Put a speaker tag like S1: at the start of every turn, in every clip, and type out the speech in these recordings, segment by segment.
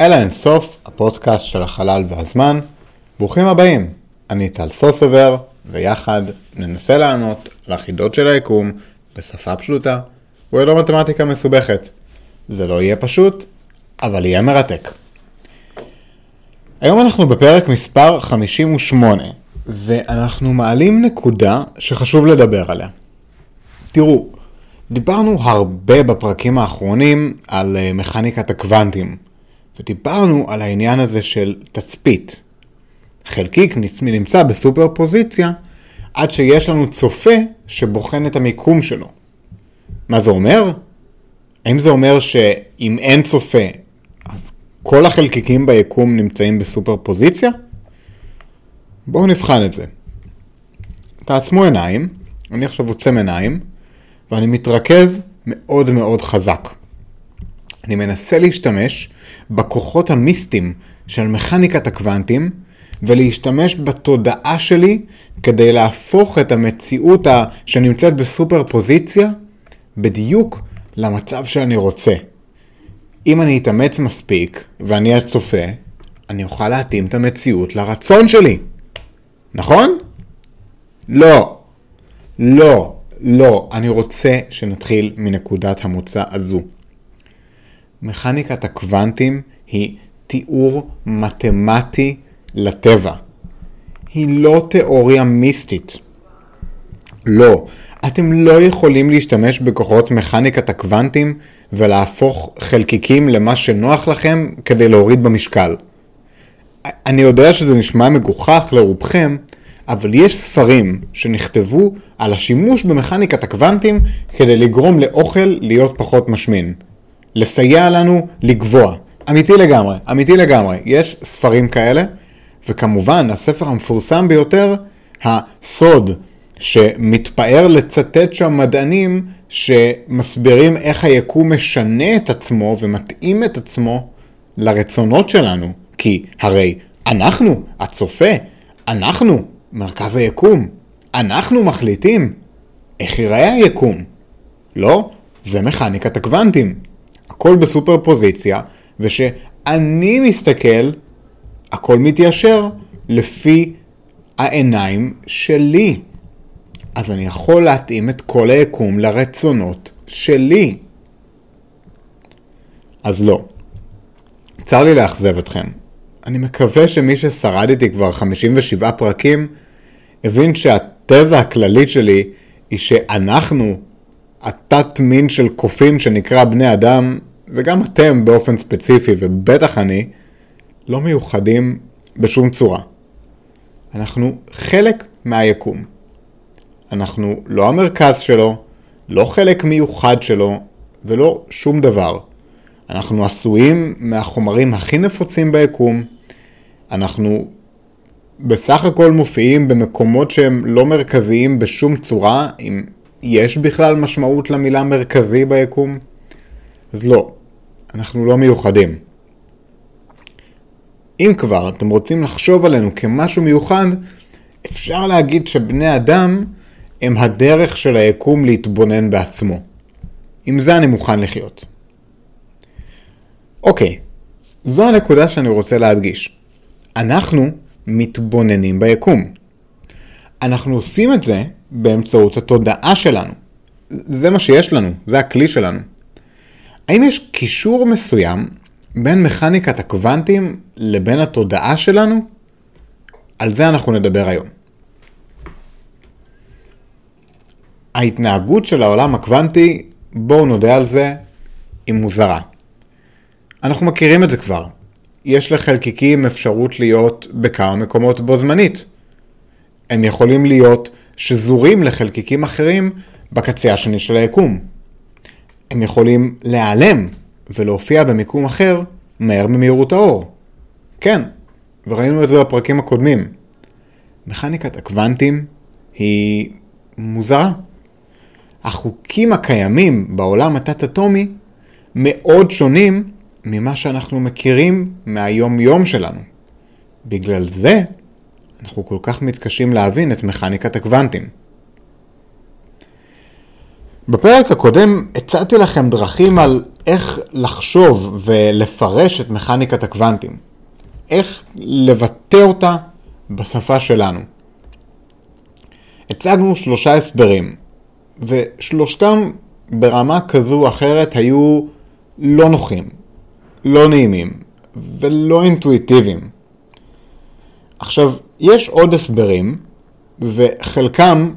S1: אל האינסוף, הפודקאסט של החלל והזמן. ברוכים הבאים, אני טל סוסובר, ויחד ננסה לענות על החידות של היקום בשפה פשוטה וללא מתמטיקה מסובכת. זה לא יהיה פשוט, אבל יהיה מרתק. היום אנחנו בפרק מספר 58, ואנחנו מעלים נקודה שחשוב לדבר עליה. תראו, דיברנו הרבה בפרקים האחרונים על אה, מכניקת הקוונטים, ודיברנו על העניין הזה של תצפית. חלקיק נמצא בסופר פוזיציה עד שיש לנו צופה שבוחן את המיקום שלו. מה זה אומר? האם זה אומר שאם אין צופה, אז כל החלקיקים ביקום נמצאים בסופר פוזיציה? בואו נבחן את זה. תעצמו עיניים, אני עכשיו עוצם עיניים, ואני מתרכז מאוד מאוד חזק. אני מנסה להשתמש בכוחות המיסטיים של מכניקת הקוונטים ולהשתמש בתודעה שלי כדי להפוך את המציאות שנמצאת בסופר פוזיציה בדיוק למצב שאני רוצה. אם אני אתאמץ מספיק ואני הצופה, אני אוכל להתאים את המציאות לרצון שלי. נכון? לא. לא. לא. אני רוצה שנתחיל מנקודת המוצא הזו. מכניקת הקוונטים היא תיאור מתמטי לטבע. היא לא תיאוריה מיסטית. לא. אתם לא יכולים להשתמש בכוחות מכניקת הקוונטים ולהפוך חלקיקים למה שנוח לכם כדי להוריד במשקל. אני יודע שזה נשמע מגוחך לרובכם, אבל יש ספרים שנכתבו על השימוש במכניקת הקוונטים כדי לגרום לאוכל להיות פחות משמין. לסייע לנו לגבוה. אמיתי לגמרי, אמיתי לגמרי. יש ספרים כאלה, וכמובן, הספר המפורסם ביותר, הסוד, שמתפאר לצטט שם מדענים שמסבירים איך היקום משנה את עצמו ומתאים את עצמו לרצונות שלנו. כי הרי אנחנו, הצופה, אנחנו מרכז היקום. אנחנו מחליטים איך ייראה היקום. לא, זה מכניקת הקוונטים. הכל בסופר פוזיציה, ושאני מסתכל, הכל מתיישר לפי העיניים שלי. אז אני יכול להתאים את כל היקום לרצונות שלי. אז לא. צר לי לאכזב אתכם. אני מקווה שמי ששרד איתי כבר 57 פרקים, הבין שהתזה הכללית שלי היא שאנחנו, התת מין של קופים שנקרא בני אדם, וגם אתם באופן ספציפי, ובטח אני, לא מיוחדים בשום צורה. אנחנו חלק מהיקום. אנחנו לא המרכז שלו, לא חלק מיוחד שלו, ולא שום דבר. אנחנו עשויים מהחומרים הכי נפוצים ביקום, אנחנו בסך הכל מופיעים במקומות שהם לא מרכזיים בשום צורה, אם יש בכלל משמעות למילה מרכזי ביקום, אז לא, אנחנו לא מיוחדים. אם כבר אתם רוצים לחשוב עלינו כמשהו מיוחד, אפשר להגיד שבני אדם הם הדרך של היקום להתבונן בעצמו. עם זה אני מוכן לחיות. אוקיי, זו הנקודה שאני רוצה להדגיש. אנחנו מתבוננים ביקום. אנחנו עושים את זה באמצעות התודעה שלנו. זה מה שיש לנו, זה הכלי שלנו. האם יש קישור מסוים בין מכניקת הקוונטים לבין התודעה שלנו? על זה אנחנו נדבר היום. ההתנהגות של העולם הקוונטי, בואו נודה על זה, היא מוזרה. אנחנו מכירים את זה כבר. יש לחלקיקים אפשרות להיות בכמה מקומות בו זמנית. הם יכולים להיות שזורים לחלקיקים אחרים בקצה השני של היקום. הם יכולים להיעלם ולהופיע במיקום אחר מהר ממהירות האור. כן, וראינו את זה בפרקים הקודמים. מכניקת הקוונטים היא מוזרה. החוקים הקיימים בעולם התת-אטומי מאוד שונים ממה שאנחנו מכירים מהיום-יום שלנו. בגלל זה אנחנו כל כך מתקשים להבין את מכניקת הקוונטים. בפרק הקודם הצעתי לכם דרכים על איך לחשוב ולפרש את מכניקת הקוונטים. איך לבטא אותה בשפה שלנו. הצגנו שלושה הסברים, ושלושתם ברמה כזו או אחרת היו לא נוחים, לא נעימים ולא אינטואיטיביים. עכשיו, יש עוד הסברים, וחלקם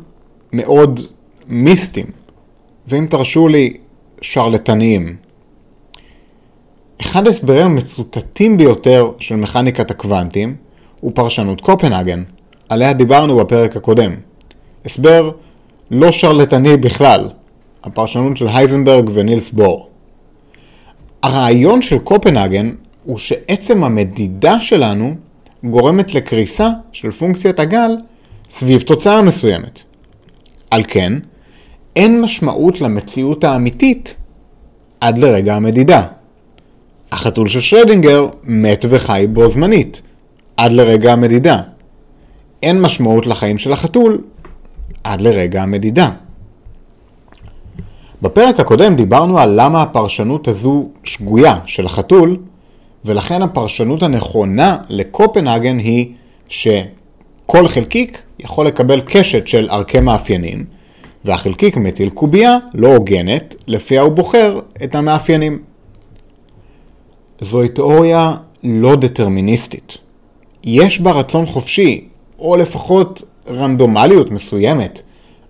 S1: מאוד מיסטיים, ואם תרשו לי, שרלטניים. אחד ההסברים המצוטטים ביותר של מכניקת הקוונטים הוא פרשנות קופנהגן, עליה דיברנו בפרק הקודם. הסבר לא שרלטני בכלל, הפרשנות של הייזנברג ונילס בור. הרעיון של קופנהגן הוא שעצם המדידה שלנו גורמת לקריסה של פונקציית הגל סביב תוצאה מסוימת. על כן, אין משמעות למציאות האמיתית עד לרגע המדידה. החתול של שרדינגר מת וחי בו זמנית, עד לרגע המדידה. אין משמעות לחיים של החתול עד לרגע המדידה. בפרק הקודם דיברנו על למה הפרשנות הזו שגויה של החתול, ולכן הפרשנות הנכונה לקופנהגן היא שכל חלקיק יכול לקבל קשת של ערכי מאפיינים, והחלקיק מטיל קובייה לא הוגנת, לפיה הוא בוחר את המאפיינים. זוהי תיאוריה לא דטרמיניסטית. יש בה רצון חופשי, או לפחות רנדומליות מסוימת,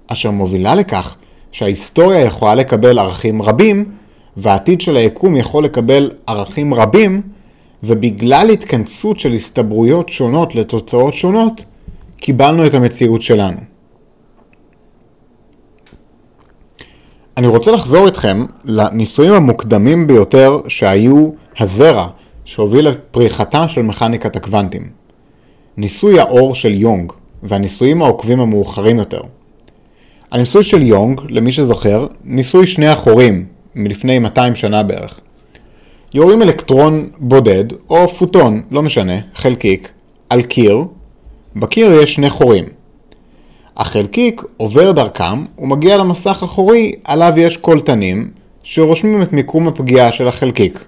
S1: אשר מובילה לכך שההיסטוריה יכולה לקבל ערכים רבים, והעתיד של היקום יכול לקבל ערכים רבים, ובגלל התכנסות של הסתברויות שונות לתוצאות שונות, קיבלנו את המציאות שלנו. אני רוצה לחזור איתכם לניסויים המוקדמים ביותר שהיו הזרע שהוביל לפריחתה של מכניקת הקוונטים. ניסוי האור של יונג והניסויים העוקבים המאוחרים יותר. הניסוי של יונג, למי שזוכר, ניסוי שני החורים מלפני 200 שנה בערך. יורים אלקטרון בודד או פוטון, לא משנה, חלקיק, על קיר, בקיר יש שני חורים. החלקיק עובר דרכם ומגיע למסך החורי עליו יש קולטנים שרושמים את מיקום הפגיעה של החלקיק.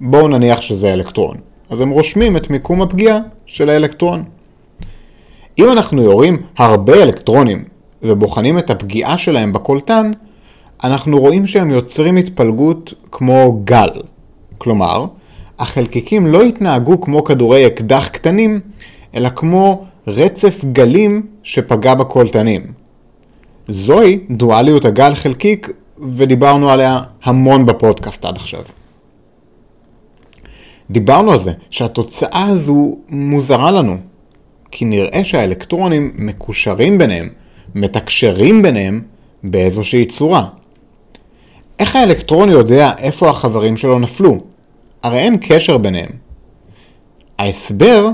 S1: בואו נניח שזה אלקטרון. אז הם רושמים את מיקום הפגיעה של האלקטרון. אם אנחנו יורים הרבה אלקטרונים ובוחנים את הפגיעה שלהם בקולטן, אנחנו רואים שהם יוצרים התפלגות כמו גל. כלומר, החלקיקים לא התנהגו כמו כדורי אקדח קטנים, אלא כמו רצף גלים שפגע בקולטנים. זוהי דואליות הגל חלקיק, ודיברנו עליה המון בפודקאסט עד עכשיו. דיברנו על זה שהתוצאה הזו מוזרה לנו, כי נראה שהאלקטרונים מקושרים ביניהם, מתקשרים ביניהם באיזושהי צורה. איך האלקטרון יודע איפה החברים שלו נפלו? הרי אין קשר ביניהם. ההסבר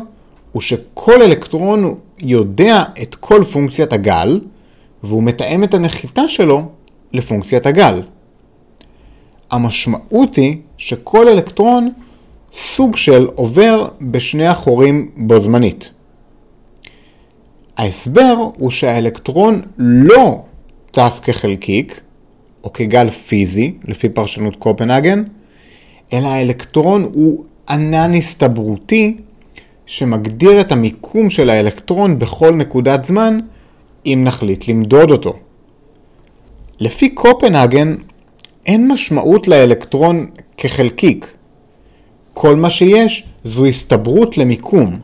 S1: הוא שכל אלקטרון יודע את כל פונקציית הגל, והוא מתאם את הנחיתה שלו לפונקציית הגל. המשמעות היא שכל אלקטרון סוג של עובר בשני החורים בו זמנית. ההסבר הוא שהאלקטרון לא טס כחלקיק, או כגל פיזי, לפי פרשנות קופנהגן, אלא האלקטרון הוא ענן הסתברותי שמגדיר את המיקום של האלקטרון בכל נקודת זמן, אם נחליט למדוד אותו. לפי קופנהגן, אין משמעות לאלקטרון כחלקיק. כל מה שיש זו הסתברות למיקום.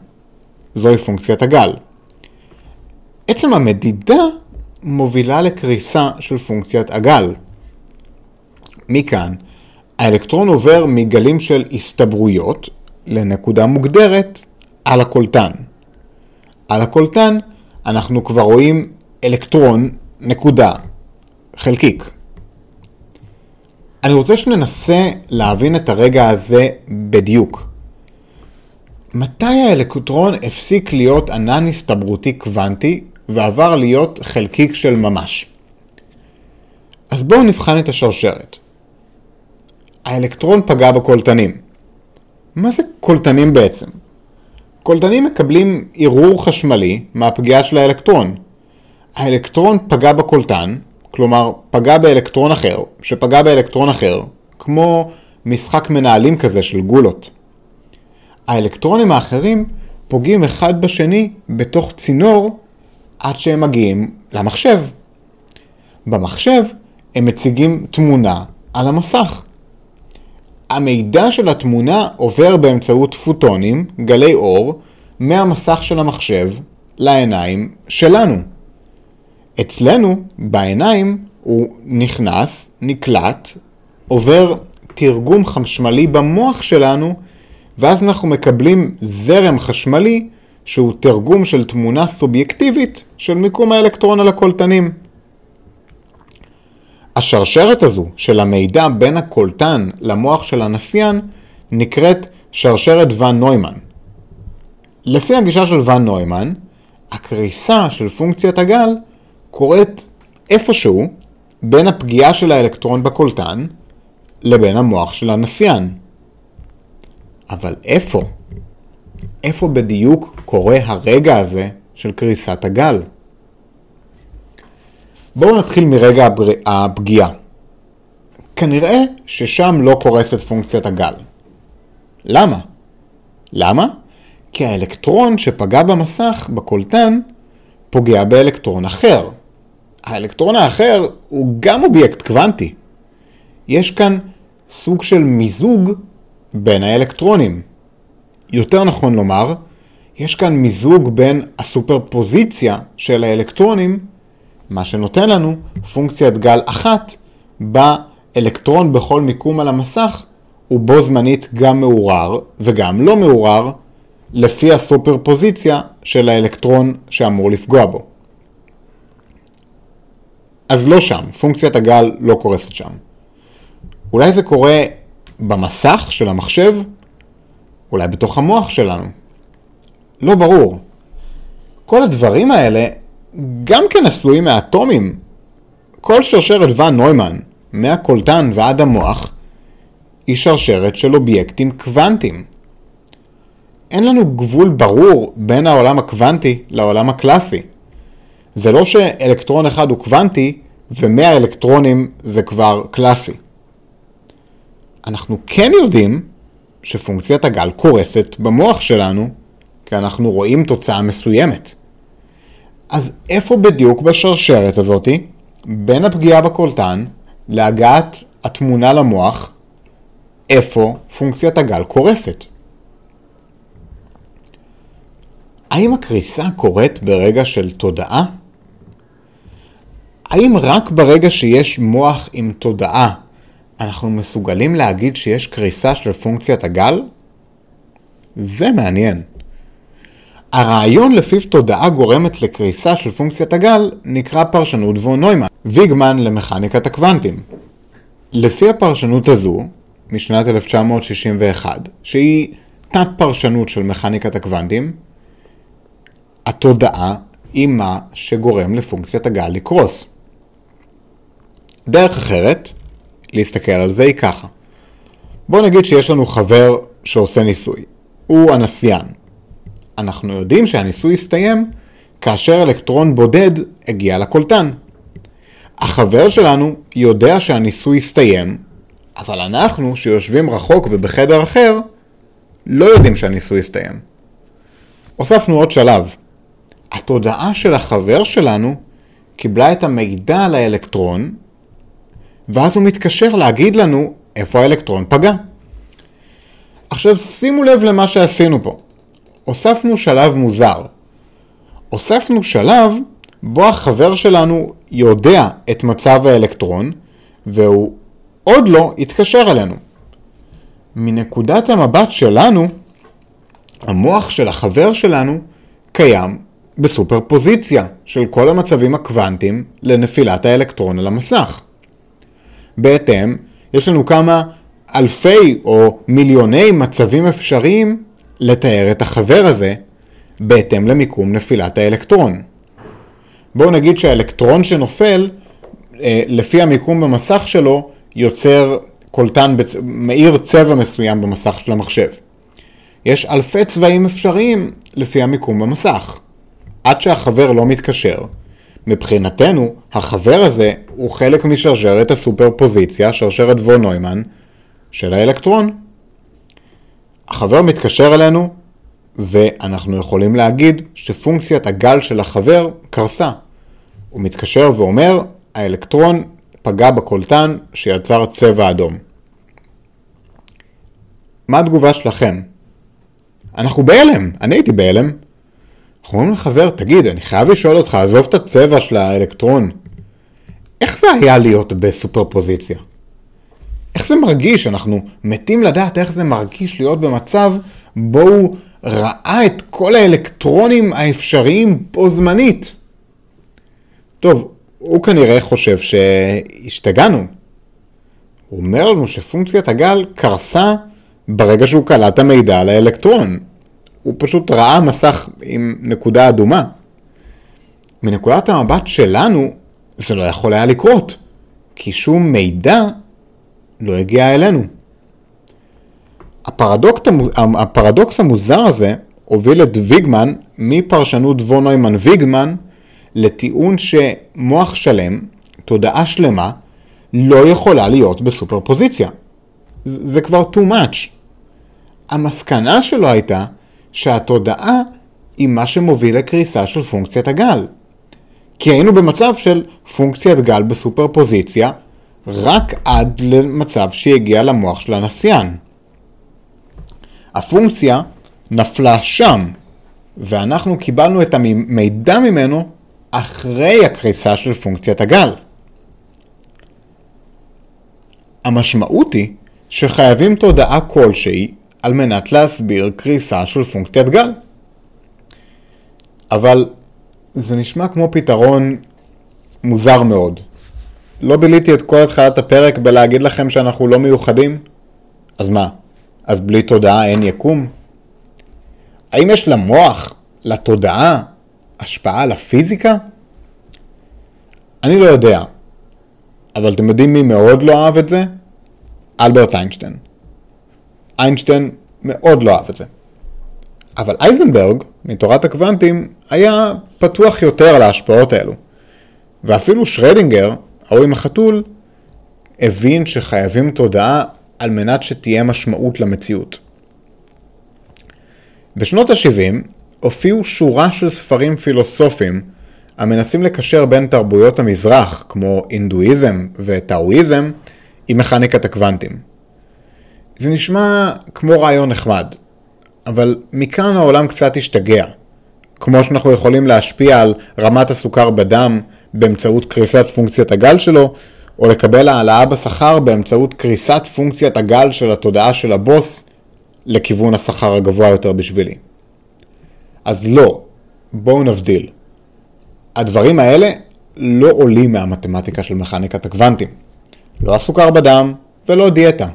S1: זוהי פונקציית הגל. עצם המדידה מובילה לקריסה של פונקציית הגל. מכאן, האלקטרון עובר מגלים של הסתברויות לנקודה מוגדרת על הקולטן. על הקולטן אנחנו כבר רואים אלקטרון, נקודה, חלקיק. אני רוצה שננסה להבין את הרגע הזה בדיוק. מתי האלקטרון הפסיק להיות ענן הסתברותי קוונטי ועבר להיות חלקיק של ממש? אז בואו נבחן את השרשרת. האלקטרון פגע בקולטנים. מה זה קולטנים בעצם? קולטנים מקבלים ערעור חשמלי מהפגיעה של האלקטרון. האלקטרון פגע בקולטן, כלומר פגע באלקטרון אחר, שפגע באלקטרון אחר, כמו משחק מנהלים כזה של גולות. האלקטרונים האחרים פוגעים אחד בשני בתוך צינור עד שהם מגיעים למחשב. במחשב הם מציגים תמונה על המסך. המידע של התמונה עובר באמצעות פוטונים, גלי אור, מהמסך של המחשב לעיניים שלנו. אצלנו, בעיניים, הוא נכנס, נקלט, עובר תרגום חשמלי במוח שלנו, ואז אנחנו מקבלים זרם חשמלי שהוא תרגום של תמונה סובייקטיבית של מיקום האלקטרון על הקולטנים. השרשרת הזו של המידע בין הקולטן למוח של הנסיין נקראת שרשרת ואן נוימן. לפי הגישה של ואן נוימן, הקריסה של פונקציית הגל קורית איפשהו בין הפגיעה של האלקטרון בקולטן לבין המוח של הנסיין. אבל איפה? איפה בדיוק קורה הרגע הזה של קריסת הגל? בואו נתחיל מרגע הפגיעה. כנראה ששם לא קורסת פונקציית הגל. למה? למה? כי האלקטרון שפגע במסך, בקולטן, פוגע באלקטרון אחר. האלקטרון האחר הוא גם אובייקט קוונטי. יש כאן סוג של מיזוג בין האלקטרונים. יותר נכון לומר, יש כאן מיזוג בין הסופרפוזיציה של האלקטרונים, מה שנותן לנו פונקציית גל אחת, בה אלקטרון בכל מיקום על המסך הוא בו זמנית גם מעורר וגם לא מעורר, לפי הסופרפוזיציה של האלקטרון שאמור לפגוע בו. אז לא שם, פונקציית הגל לא קורסת שם. אולי זה קורה במסך של המחשב? אולי בתוך המוח שלנו? לא ברור. כל הדברים האלה גם כן עשויים מאטומים. כל שרשרת ואן נוימן, מהקולטן ועד המוח, היא שרשרת של אובייקטים קוונטיים. אין לנו גבול ברור בין העולם הקוונטי לעולם הקלאסי. זה לא שאלקטרון אחד הוא קוונטי ומאה אלקטרונים זה כבר קלאסי. אנחנו כן יודעים שפונקציית הגל קורסת במוח שלנו, כי אנחנו רואים תוצאה מסוימת. אז איפה בדיוק בשרשרת הזאתי, בין הפגיעה בקולטן להגעת התמונה למוח, איפה פונקציית הגל קורסת? האם הקריסה קורית ברגע של תודעה? האם רק ברגע שיש מוח עם תודעה אנחנו מסוגלים להגיד שיש קריסה של פונקציית הגל? זה מעניין. הרעיון לפיו תודעה גורמת לקריסה של פונקציית הגל נקרא פרשנות וון נוימן, ויגמן למכניקת הקוונטים. לפי הפרשנות הזו, משנת 1961, שהיא תת פרשנות של מכניקת הקוונטים, התודעה היא מה שגורם לפונקציית הגל לקרוס. דרך אחרת להסתכל על זה היא ככה. בואו נגיד שיש לנו חבר שעושה ניסוי. הוא הנסיין. אנחנו יודעים שהניסוי יסתיים כאשר אלקטרון בודד הגיע לקולטן. החבר שלנו יודע שהניסוי יסתיים, אבל אנחנו, שיושבים רחוק ובחדר אחר, לא יודעים שהניסוי יסתיים. הוספנו עוד שלב. התודעה של החבר שלנו קיבלה את המידע על האלקטרון ואז הוא מתקשר להגיד לנו איפה האלקטרון פגע. עכשיו שימו לב למה שעשינו פה. הוספנו שלב מוזר. הוספנו שלב בו החבר שלנו יודע את מצב האלקטרון והוא עוד לא התקשר אלינו. מנקודת המבט שלנו, המוח של החבר שלנו קיים בסופרפוזיציה של כל המצבים הקוונטיים לנפילת האלקטרון על המסך. בהתאם, יש לנו כמה אלפי או מיליוני מצבים אפשריים לתאר את החבר הזה בהתאם למיקום נפילת האלקטרון. בואו נגיד שהאלקטרון שנופל, אה, לפי המיקום במסך שלו, יוצר קולטן, בצ... מאיר צבע מסוים במסך של המחשב. יש אלפי צבעים אפשריים לפי המיקום במסך. עד שהחבר לא מתקשר, מבחינתנו, החבר הזה הוא חלק משרשרת הסופרפוזיציה, שרשרת וון נוימן, של האלקטרון. החבר מתקשר אלינו, ואנחנו יכולים להגיד שפונקציית הגל של החבר קרסה. הוא מתקשר ואומר, האלקטרון פגע בקולטן שיצר צבע אדום. מה התגובה שלכם? אנחנו בהלם, אני הייתי בהלם. אנחנו אומרים לחבר, תגיד, אני חייב לשאול אותך, עזוב את הצבע של האלקטרון. איך זה היה להיות בסופרפוזיציה? איך זה מרגיש? אנחנו מתים לדעת איך זה מרגיש להיות במצב בו הוא ראה את כל האלקטרונים האפשריים בו זמנית. טוב, הוא כנראה חושב שהשתגענו. הוא אומר לנו שפונקציית הגל קרסה ברגע שהוא קלט המידע על האלקטרון. הוא פשוט ראה מסך עם נקודה אדומה. מנקודת המבט שלנו, זה לא יכול היה לקרות, כי שום מידע לא הגיע אלינו. הפרדוקס, המוזר הזה הוביל את ויגמן מפרשנות וון נוימן ויגמן לטיעון שמוח שלם, תודעה שלמה, לא יכולה להיות בסופרפוזיציה. זה כבר too much. המסקנה שלו הייתה שהתודעה היא מה שמוביל לקריסה של פונקציית הגל. כי היינו במצב של פונקציית גל בסופרפוזיציה, רק עד למצב שהגיע למוח של הנסיין. הפונקציה נפלה שם, ואנחנו קיבלנו את המידע ממנו אחרי הקריסה של פונקציית הגל. המשמעות היא שחייבים תודעה כלשהי על מנת להסביר קריסה של פונקציית גל. אבל זה נשמע כמו פתרון מוזר מאוד. לא ביליתי את כל התחלת הפרק בלהגיד לכם שאנחנו לא מיוחדים? אז מה, אז בלי תודעה אין יקום? האם יש למוח, לתודעה, השפעה על הפיזיקה? אני לא יודע, אבל אתם יודעים מי מאוד לא אהב את זה? אלברט איינשטיין. איינשטיין מאוד לא אהב את זה. אבל אייזנברג, מתורת הקוונטים, היה פתוח יותר על ההשפעות האלו. ואפילו שרדינגר, ההוא עם החתול, הבין שחייבים תודעה על מנת שתהיה משמעות למציאות. בשנות ה-70 הופיעו שורה של ספרים פילוסופיים המנסים לקשר בין תרבויות המזרח, כמו אינדואיזם וטאואיזם, עם מכניקת הקוונטים. זה נשמע כמו רעיון נחמד, אבל מכאן העולם קצת השתגע. כמו שאנחנו יכולים להשפיע על רמת הסוכר בדם באמצעות קריסת פונקציית הגל שלו, או לקבל העלאה בשכר באמצעות קריסת פונקציית הגל של התודעה של הבוס לכיוון השכר הגבוה יותר בשבילי. אז לא, בואו נבדיל. הדברים האלה לא עולים מהמתמטיקה של מכניקת הקוונטים. לא הסוכר בדם ולא דיאטה.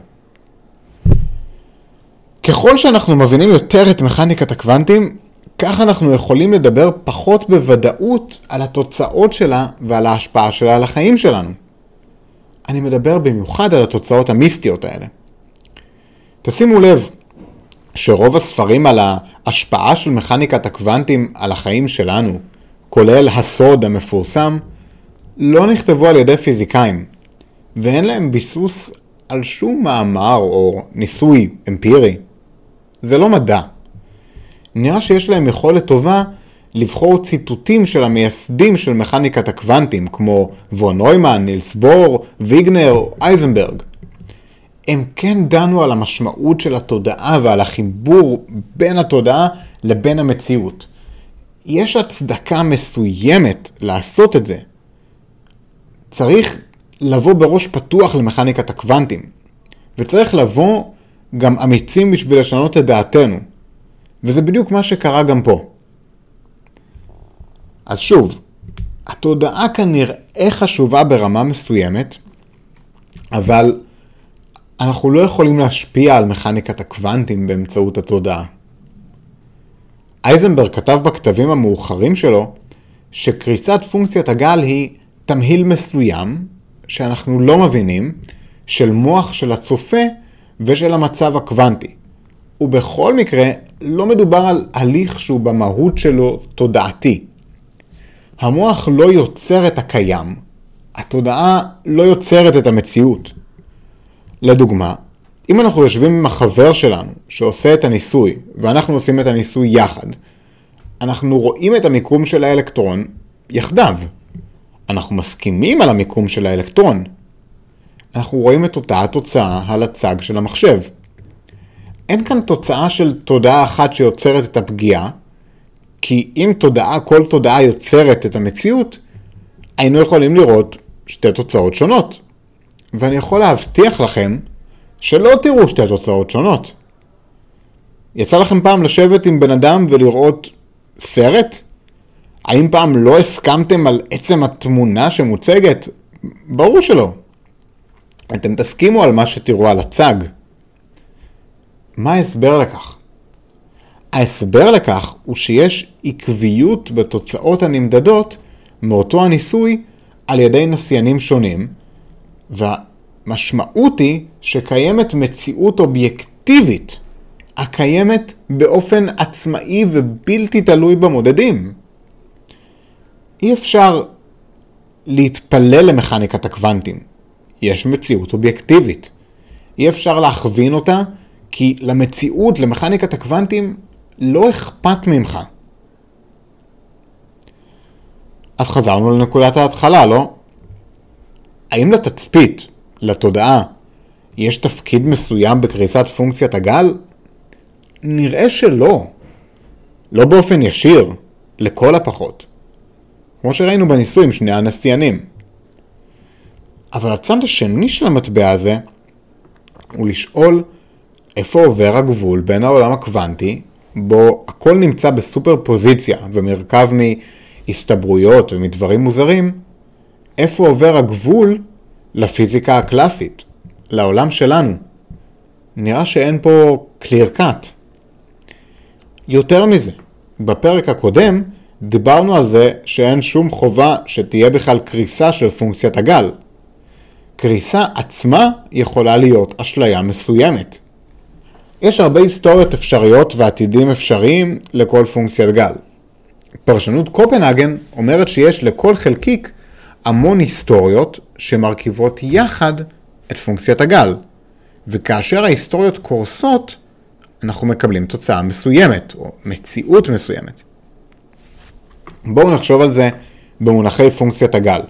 S1: ככל שאנחנו מבינים יותר את מכניקת הקוונטים, כך אנחנו יכולים לדבר פחות בוודאות על התוצאות שלה ועל ההשפעה שלה על החיים שלנו. אני מדבר במיוחד על התוצאות המיסטיות האלה. תשימו לב שרוב הספרים על ההשפעה של מכניקת הקוונטים על החיים שלנו, כולל הסוד המפורסם, לא נכתבו על ידי פיזיקאים, ואין להם ביסוס על שום מאמר או ניסוי אמפירי. זה לא מדע. נראה שיש להם יכולת טובה לבחור ציטוטים של המייסדים של מכניקת הקוונטים, כמו וון נוימן, נילס בור, ויגנר, אייזנברג. הם כן דנו על המשמעות של התודעה ועל החיבור בין התודעה לבין המציאות. יש הצדקה מסוימת לעשות את זה. צריך לבוא בראש פתוח למכניקת הקוונטים, וצריך לבוא גם אמיצים בשביל לשנות את דעתנו. וזה בדיוק מה שקרה גם פה. אז שוב, התודעה כנראה חשובה ברמה מסוימת, אבל אנחנו לא יכולים להשפיע על מכניקת הקוונטים באמצעות התודעה. אייזנברג כתב בכתבים המאוחרים שלו שקריסת פונקציית הגל היא תמהיל מסוים שאנחנו לא מבינים של מוח של הצופה ושל המצב הקוונטי. ובכל מקרה, לא מדובר על הליך שהוא במהות שלו תודעתי. המוח לא יוצר את הקיים, התודעה לא יוצרת את המציאות. לדוגמה, אם אנחנו יושבים עם החבר שלנו שעושה את הניסוי, ואנחנו עושים את הניסוי יחד, אנחנו רואים את המיקום של האלקטרון יחדיו. אנחנו מסכימים על המיקום של האלקטרון. אנחנו רואים את אותה התוצאה על הצג של המחשב. אין כאן תוצאה של תודעה אחת שיוצרת את הפגיעה, כי אם תודעה, כל תודעה יוצרת את המציאות, היינו יכולים לראות שתי תוצאות שונות. ואני יכול להבטיח לכם שלא תראו שתי תוצאות שונות. יצא לכם פעם לשבת עם בן אדם ולראות סרט? האם פעם לא הסכמתם על עצם התמונה שמוצגת? ברור שלא. אתם תסכימו על מה שתראו על הצג. מה ההסבר לכך? ההסבר לכך הוא שיש עקביות בתוצאות הנמדדות מאותו הניסוי על ידי נסיינים שונים, והמשמעות היא שקיימת מציאות אובייקטיבית הקיימת באופן עצמאי ובלתי תלוי במודדים. אי אפשר להתפלל למכניקת הקוונטים. יש מציאות אובייקטיבית. אי אפשר להכווין אותה, כי למציאות, למכניקת הקוונטים, לא אכפת ממך. אז חזרנו לנקודת ההתחלה, לא? האם לתצפית, לתודעה, יש תפקיד מסוים בקריסת פונקציית הגל? נראה שלא. לא באופן ישיר, לכל הפחות. כמו שראינו בניסוי עם שני הנסיינים. אבל הצד השני של המטבע הזה הוא לשאול איפה עובר הגבול בין העולם הקוונטי, בו הכל נמצא בסופר פוזיציה ומרכב מהסתברויות ומדברים מוזרים, איפה עובר הגבול לפיזיקה הקלאסית, לעולם שלנו. נראה שאין פה clear cut. יותר מזה, בפרק הקודם דיברנו על זה שאין שום חובה שתהיה בכלל קריסה של פונקציית הגל. קריסה עצמה יכולה להיות אשליה מסוימת. יש הרבה היסטוריות אפשריות ועתידים אפשריים לכל פונקציית גל. פרשנות קופנהגן אומרת שיש לכל חלקיק המון היסטוריות שמרכיבות יחד את פונקציית הגל, וכאשר ההיסטוריות קורסות, אנחנו מקבלים תוצאה מסוימת, או מציאות מסוימת. בואו נחשוב על זה במונחי פונקציית הגל.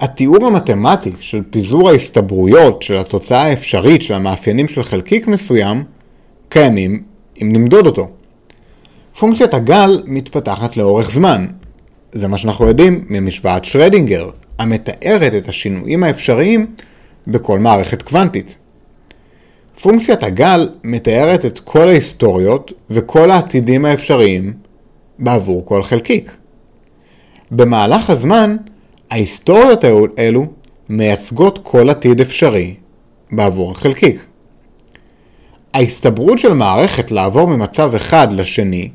S1: התיאור המתמטי של פיזור ההסתברויות של התוצאה האפשרית של המאפיינים של חלקיק מסוים קיימים אם נמדוד אותו. פונקציית הגל מתפתחת לאורך זמן. זה מה שאנחנו יודעים ממשוואת שרדינגר, המתארת את השינויים האפשריים בכל מערכת קוונטית. פונקציית הגל מתארת את כל ההיסטוריות וכל העתידים האפשריים בעבור כל חלקיק. במהלך הזמן, ההיסטוריות האלו מייצגות כל עתיד אפשרי בעבור החלקיק. ההסתברות של מערכת לעבור ממצב אחד לשני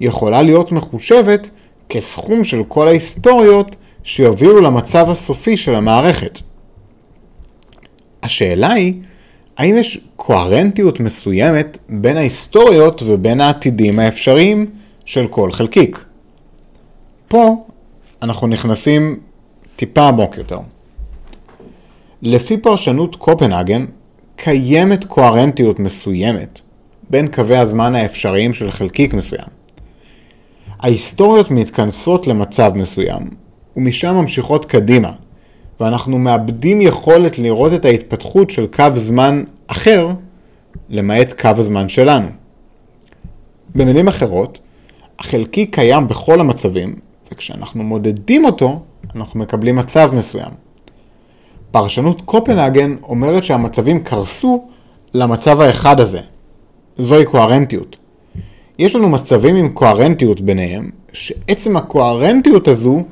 S1: יכולה להיות מחושבת כסכום של כל ההיסטוריות שיובילו למצב הסופי של המערכת. השאלה היא, האם יש קוהרנטיות מסוימת בין ההיסטוריות ובין העתידים האפשריים של כל חלקיק? פה אנחנו נכנסים טיפה עמוק יותר. לפי פרשנות קופנהגן, קיימת קוהרנטיות מסוימת בין קווי הזמן האפשריים של חלקיק מסוים. ההיסטוריות מתכנסות למצב מסוים, ומשם ממשיכות קדימה, ואנחנו מאבדים יכולת לראות את ההתפתחות של קו זמן אחר, למעט קו הזמן שלנו. במילים אחרות, החלקיק קיים בכל המצבים, וכשאנחנו מודדים אותו, אנחנו מקבלים מצב מסוים. פרשנות קופנהגן אומרת שהמצבים קרסו למצב האחד הזה. זוהי קוהרנטיות. יש לנו מצבים עם קוהרנטיות ביניהם, שעצם הקוהרנטיות הזו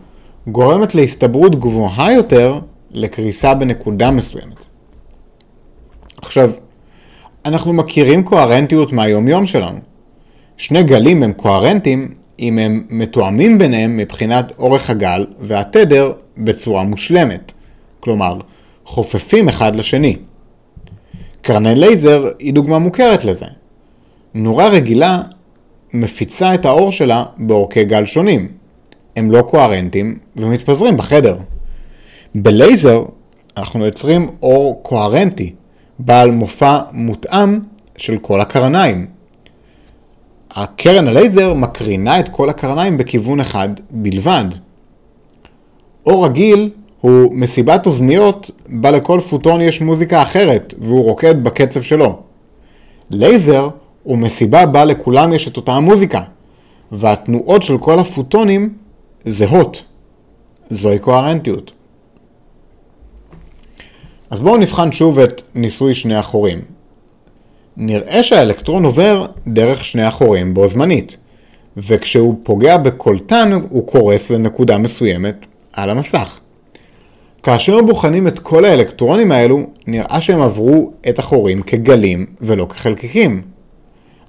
S1: גורמת להסתברות גבוהה יותר לקריסה בנקודה מסוימת. עכשיו, אנחנו מכירים קוהרנטיות מהיומיום שלנו. שני גלים הם קוהרנטים אם הם מתואמים ביניהם מבחינת אורך הגל והתדר בצורה מושלמת, כלומר, חופפים אחד לשני. קרני לייזר היא דוגמה מוכרת לזה. נורה רגילה מפיצה את האור שלה באורכי גל שונים. הם לא קוהרנטים ומתפזרים בחדר. בלייזר אנחנו יוצרים אור קוהרנטי, בעל מופע מותאם של כל הקרניים. הקרן הלייזר מקרינה את כל הקרניים בכיוון אחד בלבד. אור רגיל הוא מסיבת אוזניות בה לכל פוטון יש מוזיקה אחרת והוא רוקד בקצב שלו. לייזר הוא מסיבה בה לכולם יש את אותה המוזיקה, והתנועות של כל הפוטונים זהות. זוהי קוהרנטיות. אז בואו נבחן שוב את ניסוי שני החורים. נראה שהאלקטרון עובר דרך שני החורים בו זמנית, וכשהוא פוגע בקולטן הוא קורס לנקודה מסוימת על המסך. כאשר בוחנים את כל האלקטרונים האלו, נראה שהם עברו את החורים כגלים ולא כחלקיקים.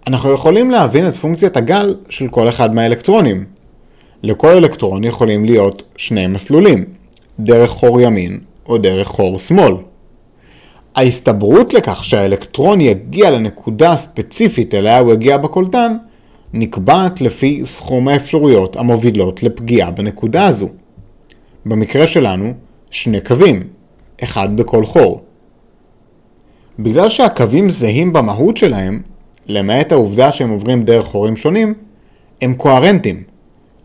S1: אנחנו יכולים להבין את פונקציית הגל של כל אחד מהאלקטרונים. לכל אלקטרון יכולים להיות שני מסלולים, דרך חור ימין או דרך חור שמאל. ההסתברות לכך שהאלקטרון יגיע לנקודה הספציפית אליה הוא יגיע בקולטן, נקבעת לפי סכום האפשרויות המובילות לפגיעה בנקודה הזו. במקרה שלנו, שני קווים, אחד בכל חור. בגלל שהקווים זהים במהות שלהם, למעט העובדה שהם עוברים דרך חורים שונים, הם קוהרנטים.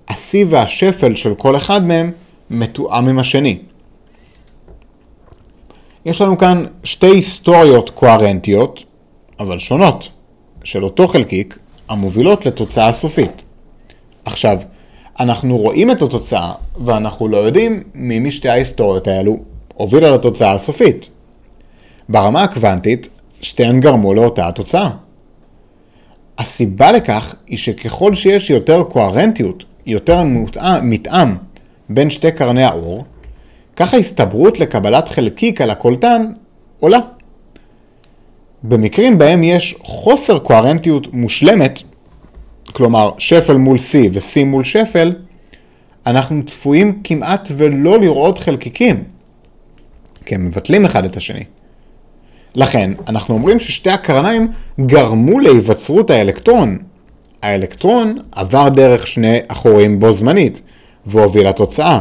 S1: השיא והשפל של כל אחד מהם מתואם עם השני. יש לנו כאן שתי היסטוריות קוהרנטיות, אבל שונות, של אותו חלקיק, המובילות לתוצאה סופית. עכשיו, אנחנו רואים את התוצאה, ואנחנו לא יודעים מי משתי ההיסטוריות האלו הובילה לתוצאה הסופית. ברמה הקוונטית, שתיהן גרמו לאותה התוצאה. הסיבה לכך היא שככל שיש יותר קוהרנטיות, יותר מתאם בין שתי קרני האור, כך ההסתברות לקבלת חלקיק על הקולטן עולה. במקרים בהם יש חוסר קוהרנטיות מושלמת, כלומר שפל מול C ו-C מול שפל, אנחנו צפויים כמעט ולא לראות חלקיקים, כי הם מבטלים אחד את השני. לכן, אנחנו אומרים ששתי הקרניים גרמו להיווצרות האלקטרון. האלקטרון עבר דרך שני החורים בו זמנית, והוביל לתוצאה.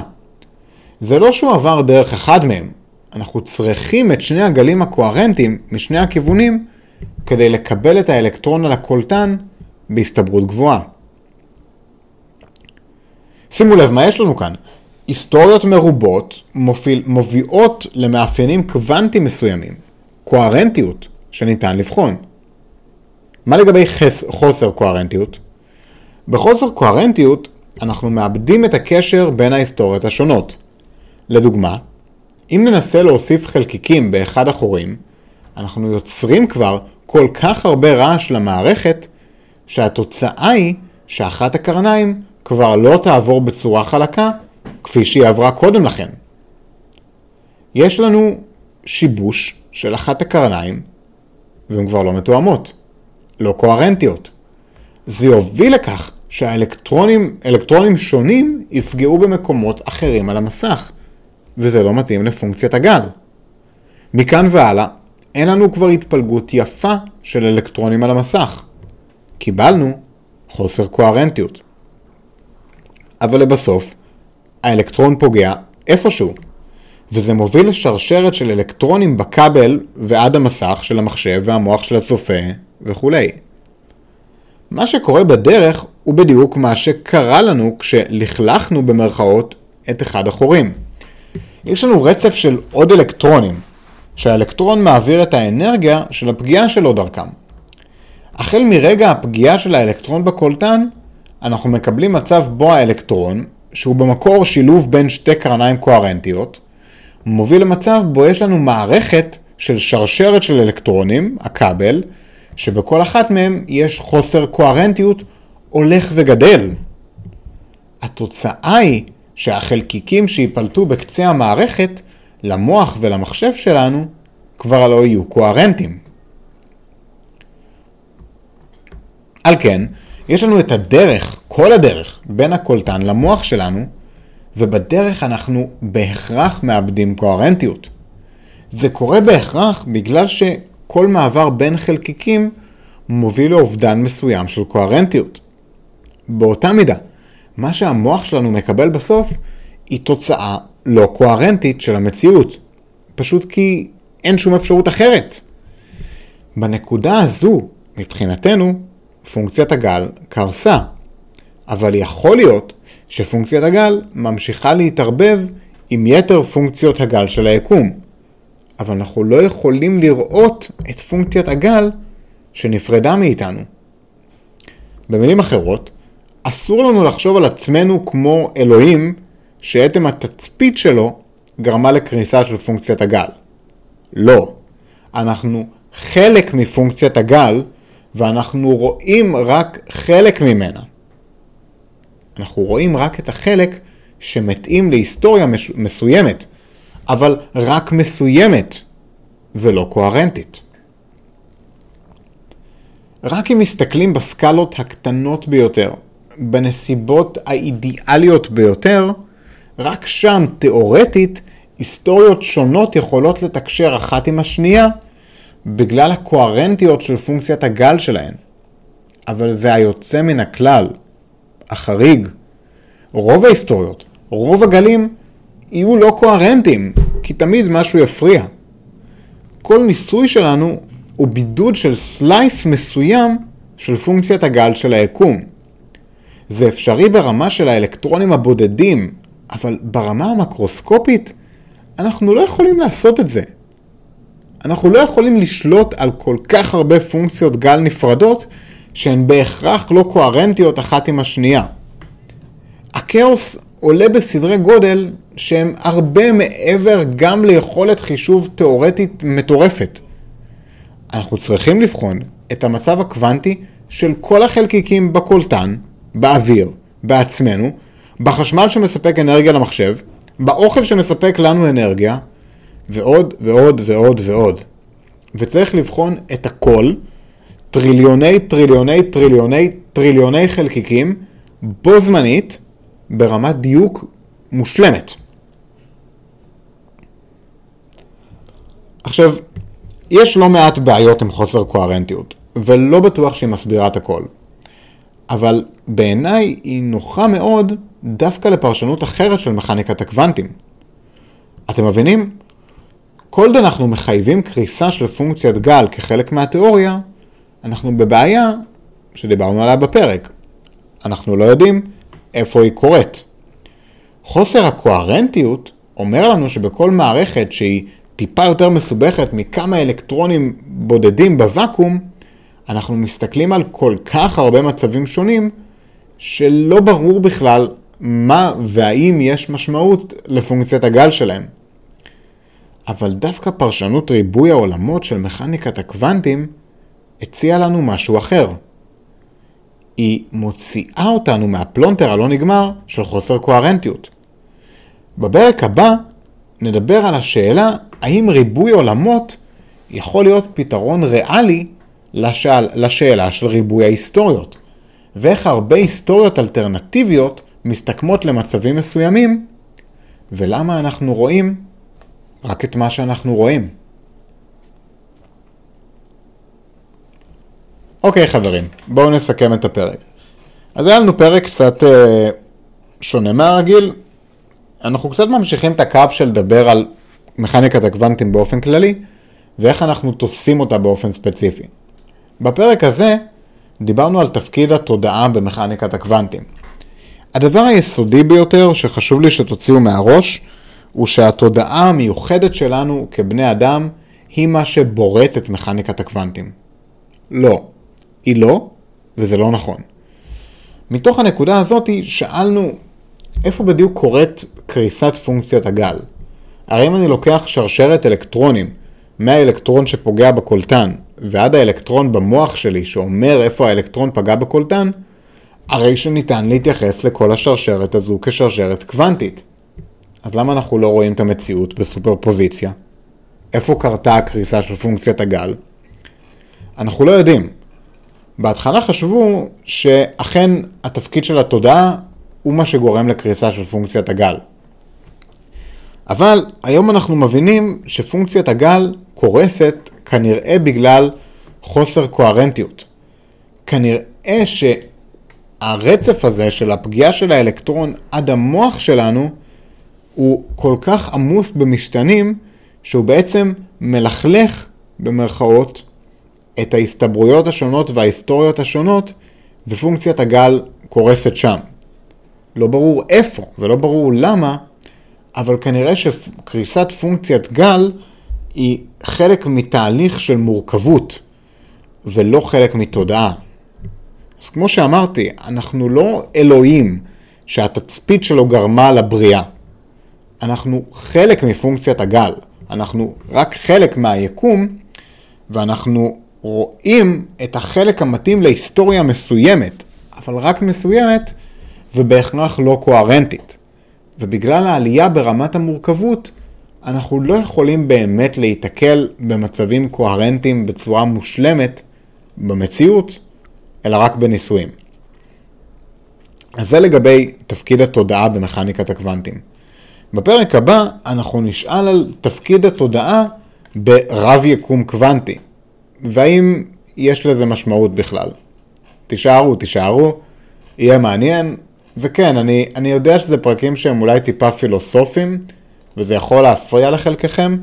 S1: זה לא שהוא עבר דרך אחד מהם, אנחנו צריכים את שני הגלים הקוהרנטיים משני הכיוונים כדי לקבל את האלקטרון על הקולטן בהסתברות גבוהה. שימו לב מה יש לנו כאן. היסטוריות מרובות מוביל, מוביאות למאפיינים קוונטיים מסוימים, קוהרנטיות שניתן לבחון. מה לגבי חס, חוסר קוהרנטיות? בחוסר קוהרנטיות אנחנו מאבדים את הקשר בין ההיסטוריות השונות. לדוגמה, אם ננסה להוסיף חלקיקים באחד החורים, אנחנו יוצרים כבר כל כך הרבה רעש למערכת, שהתוצאה היא שאחת הקרניים כבר לא תעבור בצורה חלקה כפי שהיא עברה קודם לכן. יש לנו שיבוש של אחת הקרניים, והן כבר לא מתואמות, לא קוהרנטיות. זה יוביל לכך שהאלקטרונים שונים יפגעו במקומות אחרים על המסך. וזה לא מתאים לפונקציית הגל. מכאן והלאה, אין לנו כבר התפלגות יפה של אלקטרונים על המסך. קיבלנו חוסר קוהרנטיות. אבל לבסוף, האלקטרון פוגע איפשהו, וזה מוביל לשרשרת של אלקטרונים בכבל ועד המסך של המחשב והמוח של הצופה וכולי. מה שקורה בדרך הוא בדיוק מה שקרה לנו כשלכלכנו במרכאות את אחד החורים. יש לנו רצף של עוד אלקטרונים, שהאלקטרון מעביר את האנרגיה של הפגיעה שלו דרכם. החל מרגע הפגיעה של האלקטרון בקולטן, אנחנו מקבלים מצב בו האלקטרון, שהוא במקור שילוב בין שתי קרניים קוהרנטיות, מוביל למצב בו יש לנו מערכת של שרשרת של אלקטרונים, הכבל, שבכל אחת מהם יש חוסר קוהרנטיות הולך וגדל. התוצאה היא שהחלקיקים שיפלטו בקצה המערכת למוח ולמחשב שלנו כבר לא יהיו קוהרנטיים. על כן, יש לנו את הדרך, כל הדרך, בין הקולטן למוח שלנו, ובדרך אנחנו בהכרח מאבדים קוהרנטיות. זה קורה בהכרח בגלל שכל מעבר בין חלקיקים מוביל לאובדן מסוים של קוהרנטיות. באותה מידה, מה שהמוח שלנו מקבל בסוף היא תוצאה לא קוהרנטית של המציאות, פשוט כי אין שום אפשרות אחרת. בנקודה הזו, מבחינתנו, פונקציית הגל קרסה. אבל יכול להיות שפונקציית הגל ממשיכה להתערבב עם יתר פונקציות הגל של היקום. אבל אנחנו לא יכולים לראות את פונקציית הגל שנפרדה מאיתנו. במילים אחרות, אסור לנו לחשוב על עצמנו כמו אלוהים שעצם התצפית שלו גרמה לקריסה של פונקציית הגל. לא. אנחנו חלק מפונקציית הגל ואנחנו רואים רק חלק ממנה. אנחנו רואים רק את החלק שמתאים להיסטוריה מסוימת, אבל רק מסוימת ולא קוהרנטית. רק אם מסתכלים בסקלות הקטנות ביותר, בנסיבות האידיאליות ביותר, רק שם, תאורטית, היסטוריות שונות יכולות לתקשר אחת עם השנייה בגלל הקוהרנטיות של פונקציית הגל שלהן. אבל זה היוצא מן הכלל, החריג. רוב ההיסטוריות, רוב הגלים, יהיו לא קוהרנטיים, כי תמיד משהו יפריע. כל ניסוי שלנו הוא בידוד של סלייס מסוים של פונקציית הגל של היקום. זה אפשרי ברמה של האלקטרונים הבודדים, אבל ברמה המקרוסקופית אנחנו לא יכולים לעשות את זה. אנחנו לא יכולים לשלוט על כל כך הרבה פונקציות גל נפרדות שהן בהכרח לא קוהרנטיות אחת עם השנייה. הכאוס עולה בסדרי גודל שהם הרבה מעבר גם ליכולת חישוב תאורטית מטורפת. אנחנו צריכים לבחון את המצב הקוונטי של כל החלקיקים בקולטן, באוויר, בעצמנו, בחשמל שמספק אנרגיה למחשב, באוכל שמספק לנו אנרגיה, ועוד ועוד ועוד ועוד. וצריך לבחון את הכל, טריליוני טריליוני טריליוני טריליוני חלקיקים, בו זמנית, ברמת דיוק מושלמת. עכשיו, יש לא מעט בעיות עם חוסר קוהרנטיות, ולא בטוח שהיא מסבירה את הכל. אבל בעיניי היא נוחה מאוד דווקא לפרשנות אחרת של מכניקת הקוונטים. אתם מבינים? כל עוד אנחנו מחייבים קריסה של פונקציית גל כחלק מהתיאוריה, אנחנו בבעיה שדיברנו עליה בפרק. אנחנו לא יודעים איפה היא קורית. חוסר הקוהרנטיות אומר לנו שבכל מערכת שהיא טיפה יותר מסובכת מכמה אלקטרונים בודדים בוואקום, אנחנו מסתכלים על כל כך הרבה מצבים שונים, שלא ברור בכלל מה והאם יש משמעות לפונקציית הגל שלהם. אבל דווקא פרשנות ריבוי העולמות של מכניקת הקוונטים הציעה לנו משהו אחר. היא מוציאה אותנו מהפלונטר הלא נגמר של חוסר קוהרנטיות. בפרק הבא נדבר על השאלה האם ריבוי עולמות יכול להיות פתרון ריאלי לשאל, לשאלה של ריבוי ההיסטוריות, ואיך הרבה היסטוריות אלטרנטיביות מסתכמות למצבים מסוימים, ולמה אנחנו רואים רק את מה שאנחנו רואים. אוקיי חברים, בואו נסכם את הפרק. אז היה לנו פרק קצת אה, שונה מהרגיל. אנחנו קצת ממשיכים את הקו של לדבר על מכניקת הקוונטים באופן כללי, ואיך אנחנו תופסים אותה באופן ספציפי. בפרק הזה דיברנו על תפקיד התודעה במכניקת הקוונטים. הדבר היסודי ביותר שחשוב לי שתוציאו מהראש, הוא שהתודעה המיוחדת שלנו כבני אדם היא מה שבורט את מכניקת הקוונטים. לא. היא לא, וזה לא נכון. מתוך הנקודה הזאת שאלנו איפה בדיוק קורית קריסת פונקציית הגל. הרי אם אני לוקח שרשרת אלקטרונים מהאלקטרון שפוגע בקולטן ועד האלקטרון במוח שלי שאומר איפה האלקטרון פגע בקולטן, הרי שניתן להתייחס לכל השרשרת הזו כשרשרת קוונטית. אז למה אנחנו לא רואים את המציאות בסופרפוזיציה? איפה קרתה הקריסה של פונקציית הגל? אנחנו לא יודעים. בהתחלה חשבו שאכן התפקיד של התודעה הוא מה שגורם לקריסה של פונקציית הגל. אבל היום אנחנו מבינים שפונקציית הגל קורסת כנראה בגלל חוסר קוהרנטיות. כנראה שהרצף הזה של הפגיעה של האלקטרון עד המוח שלנו הוא כל כך עמוס במשתנים, שהוא בעצם מלכלך, במרכאות, את ההסתברויות השונות וההיסטוריות השונות, ופונקציית הגל קורסת שם. לא ברור איפה ולא ברור למה, אבל כנראה שקריסת פונקציית גל היא חלק מתהליך של מורכבות, ולא חלק מתודעה. אז כמו שאמרתי, אנחנו לא אלוהים שהתצפית שלו גרמה לבריאה. אנחנו חלק מפונקציית הגל, אנחנו רק חלק מהיקום, ואנחנו רואים את החלק המתאים להיסטוריה מסוימת, אבל רק מסוימת, ובהכרח לא קוהרנטית. ובגלל העלייה ברמת המורכבות, אנחנו לא יכולים באמת להיתקל במצבים קוהרנטיים בצורה מושלמת במציאות, אלא רק בניסויים. אז זה לגבי תפקיד התודעה במכניקת הקוונטים. בפרק הבא אנחנו נשאל על תפקיד התודעה ברב יקום קוונטי, והאם יש לזה משמעות בכלל. תישארו, תישארו, יהיה מעניין, וכן, אני, אני יודע שזה פרקים שהם אולי טיפה פילוסופיים, וזה יכול להפריע לחלקכם.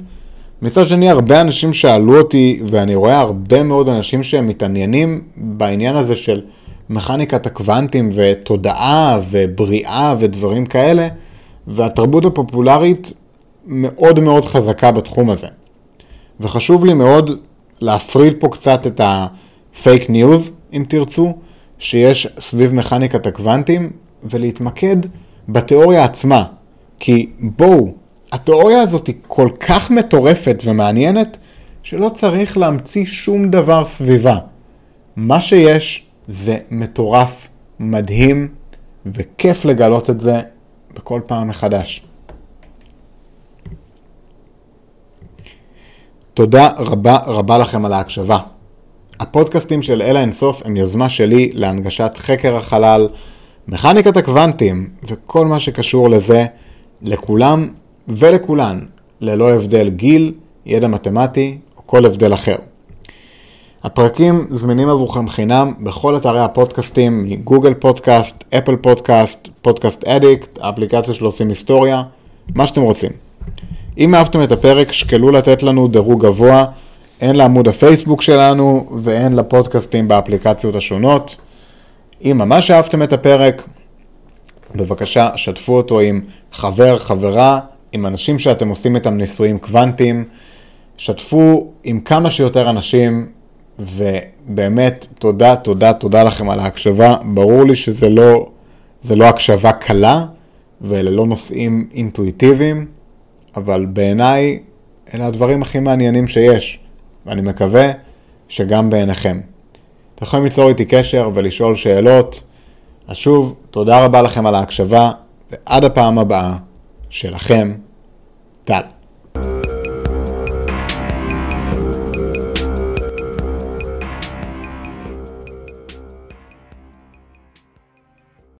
S1: מצד שני, הרבה אנשים שאלו אותי, ואני רואה הרבה מאוד אנשים שהם מתעניינים בעניין הזה של מכניקת הקוונטים ותודעה ובריאה ודברים כאלה, והתרבות הפופולרית מאוד מאוד חזקה בתחום הזה. וחשוב לי מאוד להפריד פה קצת את הפייק ניוז, אם תרצו, שיש סביב מכניקת הקוונטים, ולהתמקד בתיאוריה עצמה. כי בואו, התיאוריה הזאת היא כל כך מטורפת ומעניינת, שלא צריך להמציא שום דבר סביבה. מה שיש זה מטורף, מדהים, וכיף לגלות את זה בכל פעם מחדש. תודה רבה רבה לכם על ההקשבה. הפודקאסטים של אלה אינסוף הם יוזמה שלי להנגשת חקר החלל, מכניקת הקוונטים וכל מה שקשור לזה, לכולם ולכולן, ללא הבדל גיל, ידע מתמטי או כל הבדל אחר. הפרקים זמינים עבורכם חינם בכל אתרי הפודקאסטים מגוגל פודקאסט, אפל פודקאסט, פודקאסט אדיקט, האפליקציה של עושים היסטוריה, מה שאתם רוצים. אם אהבתם את הפרק, שקלו לתת לנו דירוג גבוה, הן לעמוד הפייסבוק שלנו והן לפודקאסטים באפליקציות השונות. אם ממש אהבתם את הפרק, בבקשה שתפו אותו עם חבר, חברה, עם אנשים שאתם עושים איתם ניסויים קוונטיים. שתפו עם כמה שיותר אנשים, ובאמת תודה, תודה, תודה לכם על ההקשבה. ברור לי שזה לא, לא הקשבה קלה, ואלה לא נושאים אינטואיטיביים, אבל בעיניי אלה הדברים הכי מעניינים שיש, ואני מקווה שגם בעיניכם. אתם יכולים ליצור איתי קשר ולשאול שאלות. אז שוב, תודה רבה לכם על ההקשבה, ועד הפעם הבאה, שלכם, טל.